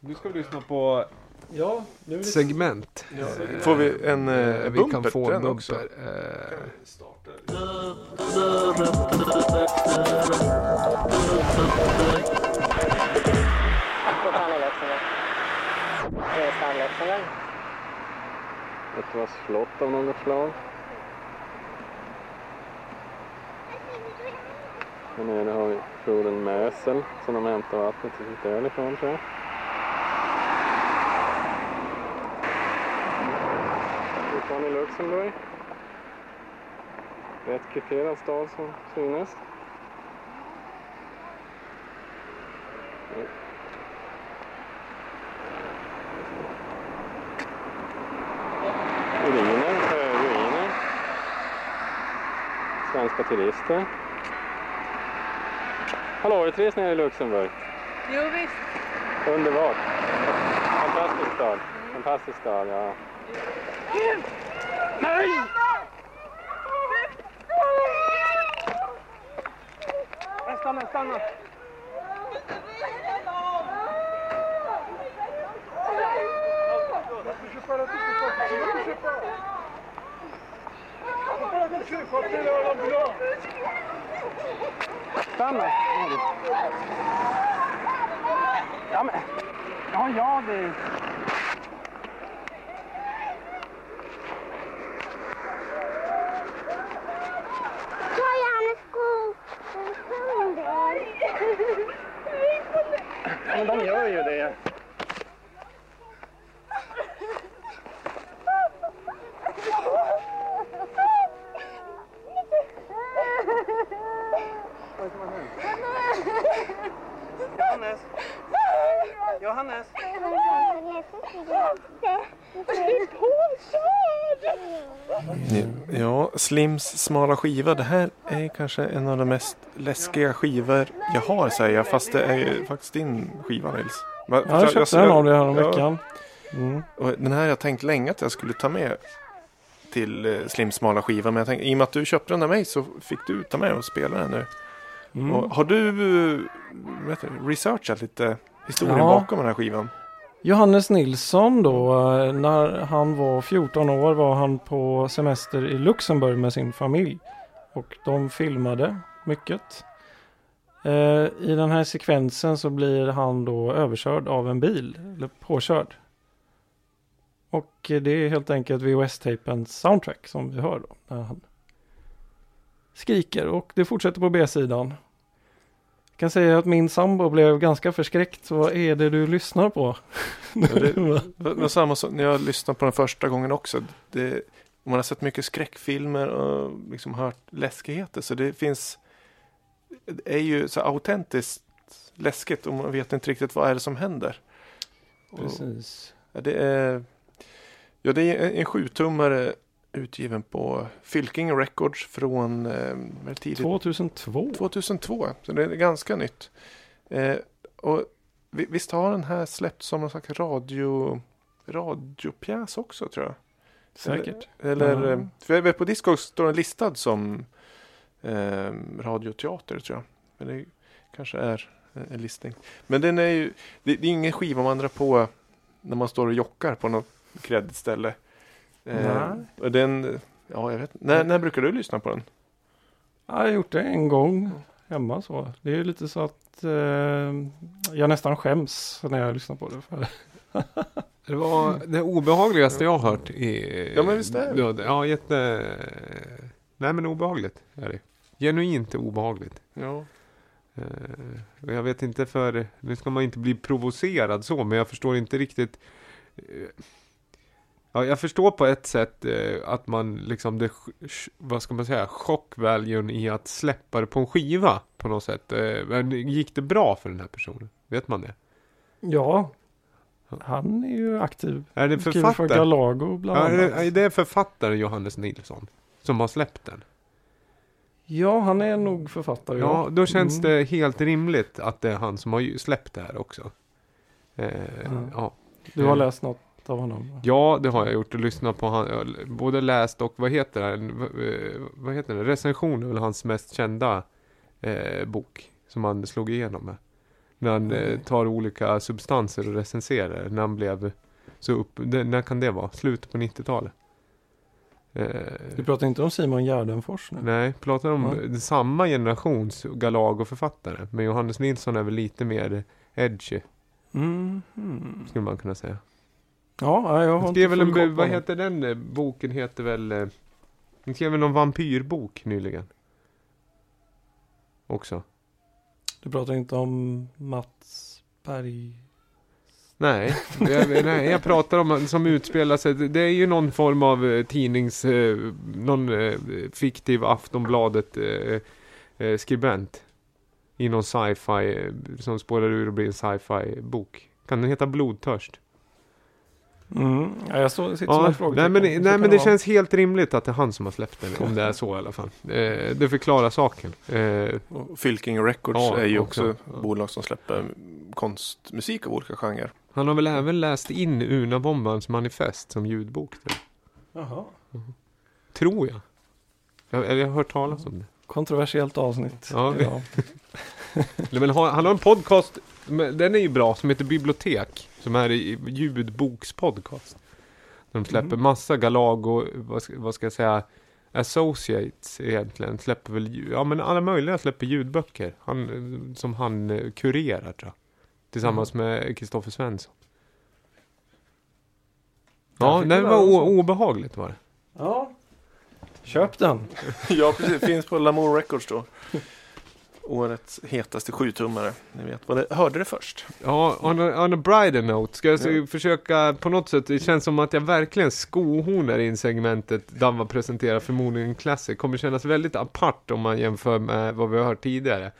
Nu ska vi lyssna på... Ja, nu segment. Ja, får vi en eh, eh, vi bumper kan få en den också? bumper. Eh, Ett vass slott av något slag. Här nere har vi floden Mösel som de hämtar vattnet till sitt öl ifrån tror jag. Luxemburg. Rätt kuperad stad som synes. Ruiner, eh, ruiner. Svenska turister. Hallå, det trivs nere i Luxemburg? Jo visst. Underbart. Fantastisk stad. Fantastisk stad, ja. Marie Reste en instant, non. Ne pas la toucher, ne bougez pas. Faut pas la toucher, faut appeler l'ambulance. Femme, allez. Non mais, non, il y a des... men de gör ju det. Johannes! Johannes! Ja, Slims smala skiva. Det här är kanske en av de mest läskiga skivor jag har säger jag. Fast det är faktiskt din skiva Nils. Ja, jag köpte den av dig här om ja, veckan. Mm. och Den här har jag tänkt länge att jag skulle ta med till eh, Slims smala skiva. Men jag tänkte, i och med att du köpte den av mig så fick du ta med och spela den nu. Mm. Har du eh, vet du, researchat lite historien Ja. bakom den här skivan? Johannes Nilsson då, eh, när han var 14 år var han på semester i Luxemburg med sin familj. Och de filmade mycket. Eh, I den här sekvensen så blir han då överkörd av en bil, eller påkörd. Och det är helt enkelt VHS-tejpens soundtrack som vi hör då. När han skriker och det fortsätter på B-sidan. Jag kan säga att min sambo blev ganska förskräckt. Vad är det du lyssnar på? Ja, det, var samma som när jag lyssnade på den första gången också. Det, man har sett mycket skräckfilmer och liksom hört läskigheter. Så det finns, det är ju så autentiskt läskigt och man vet inte riktigt vad är det som händer. Och, Precis. ja, det är, ja, det är en sjutummare utgiven på Fylking Records från eh, tidigt 2002. 2002, så det är ganska nytt. Eh, och vi- visst har den här släppts som någon slags radio, radiopjäs också tror jag? Säkert. Eller, Ja. eh, för på Discogs står den listad som eh, radioteater tror jag. Men det kanske är en- en listning. Men den är ju, det, det är ingen skiva man drar på när man står och jockar på något kreddigt ställe. Eh, den, ja jag vet när, när brukar du lyssna på den? Jag har gjort det en gång hemma så. Det är lite så att eh, jag nästan skäms när jag lyssnar på det. För Det var det obehagligaste jag har hört. I, Ja, men visst är det. Ja, jätte... Nej, men obehagligt är det. Genuint obehagligt. Ja. Och jag vet inte för... Nu ska man inte bli provocerad så, men jag förstår inte riktigt... eh, Ja, jag förstår på ett sätt eh, att man liksom, det, vad ska man säga, chockvaluen i att släppa det på en skiva på något sätt. Eh, gick det bra för den här personen? Vet man det? ja, han är ju aktiv. Är det Skriver för? Galago bland Ja, är, annat. det, är författaren Johannes Nilsson som har släppt den? Ja, han är nog författare. Ja, då känns Mm. det helt rimligt att det är han som har släppt det här också. Eh, Ja. ja. Du har läst något av honom? ja, det har jag gjort och lyssnat på han, både läst och vad heter det? Eh, Vad heter det? Recension är väl hans mest kända eh, bok som han slog igenom med. När han eh, tar olika substanser och recenserar. När han blev så upp, det, när kan det vara? Slutet på 90-talet? Eh, Du pratar inte om Simon Gärdenfors nu? nej, pratar om Ja. samma generations Galago-författare. Men Johannes Nilsson är väl lite mer edgy, mm. skulle man kunna säga. Ja, jag har skrev väl en, vad heter den eh, boken heter väl eh, Han skrev väl någon vampyrbok nyligen Också Du pratar inte om Mats Berg? Nej, jag, nej, jag pratar om som utspelar sig Det är ju någon form av eh, tidnings eh, Någon eh, fiktiv Aftonbladet eh, eh, skribent I någon sci-fi eh, Som spårar ur och blir en sci-fi bok Kan den heta Blodtörst? Mm. Ja, jag står, sitter som Ja, ett frågetecken. nej men, nej, men det vara. känns helt rimligt att det är han som har släppt den, om det är så i alla fall. Eh, det förklarar saken. Eh, Och Fylking Records Ja, är ju också. också, Ja. bolag som släpper konstmusik av olika genrer. han har väl även läst in Unabombans manifest som ljudbok. Jaha. Tror jag. jag. Jag har hört talas om det. Kontroversiellt avsnitt. Ja. Ja. Men han, han har en podcast, men den är ju bra, som heter Bibliotek. Som är i- ljudbokspodcast. De släpper Mhm. massa Galago, vad ska, vad ska jag säga, Associates egentligen. Släpper väl, ja men alla möjliga släpper ljudböcker. Han, som han eh, kurerar tror jag. Tillsammans med Kristoffer Svensson. Ja, det var obehagligt var det. ja. Köp den. ja, precis. Finns på Lamour Records då. Årets hetaste sjutummare. Ni vet vad det hörde det först. Ja, on a, on a brighter note ska jag Ja. försöka på något sätt, det känns som att jag verkligen skohornar in segmentet Damva presenterar förmodligen Classic. Kommer kännas väldigt apart om man jämför med vad vi har hört tidigare.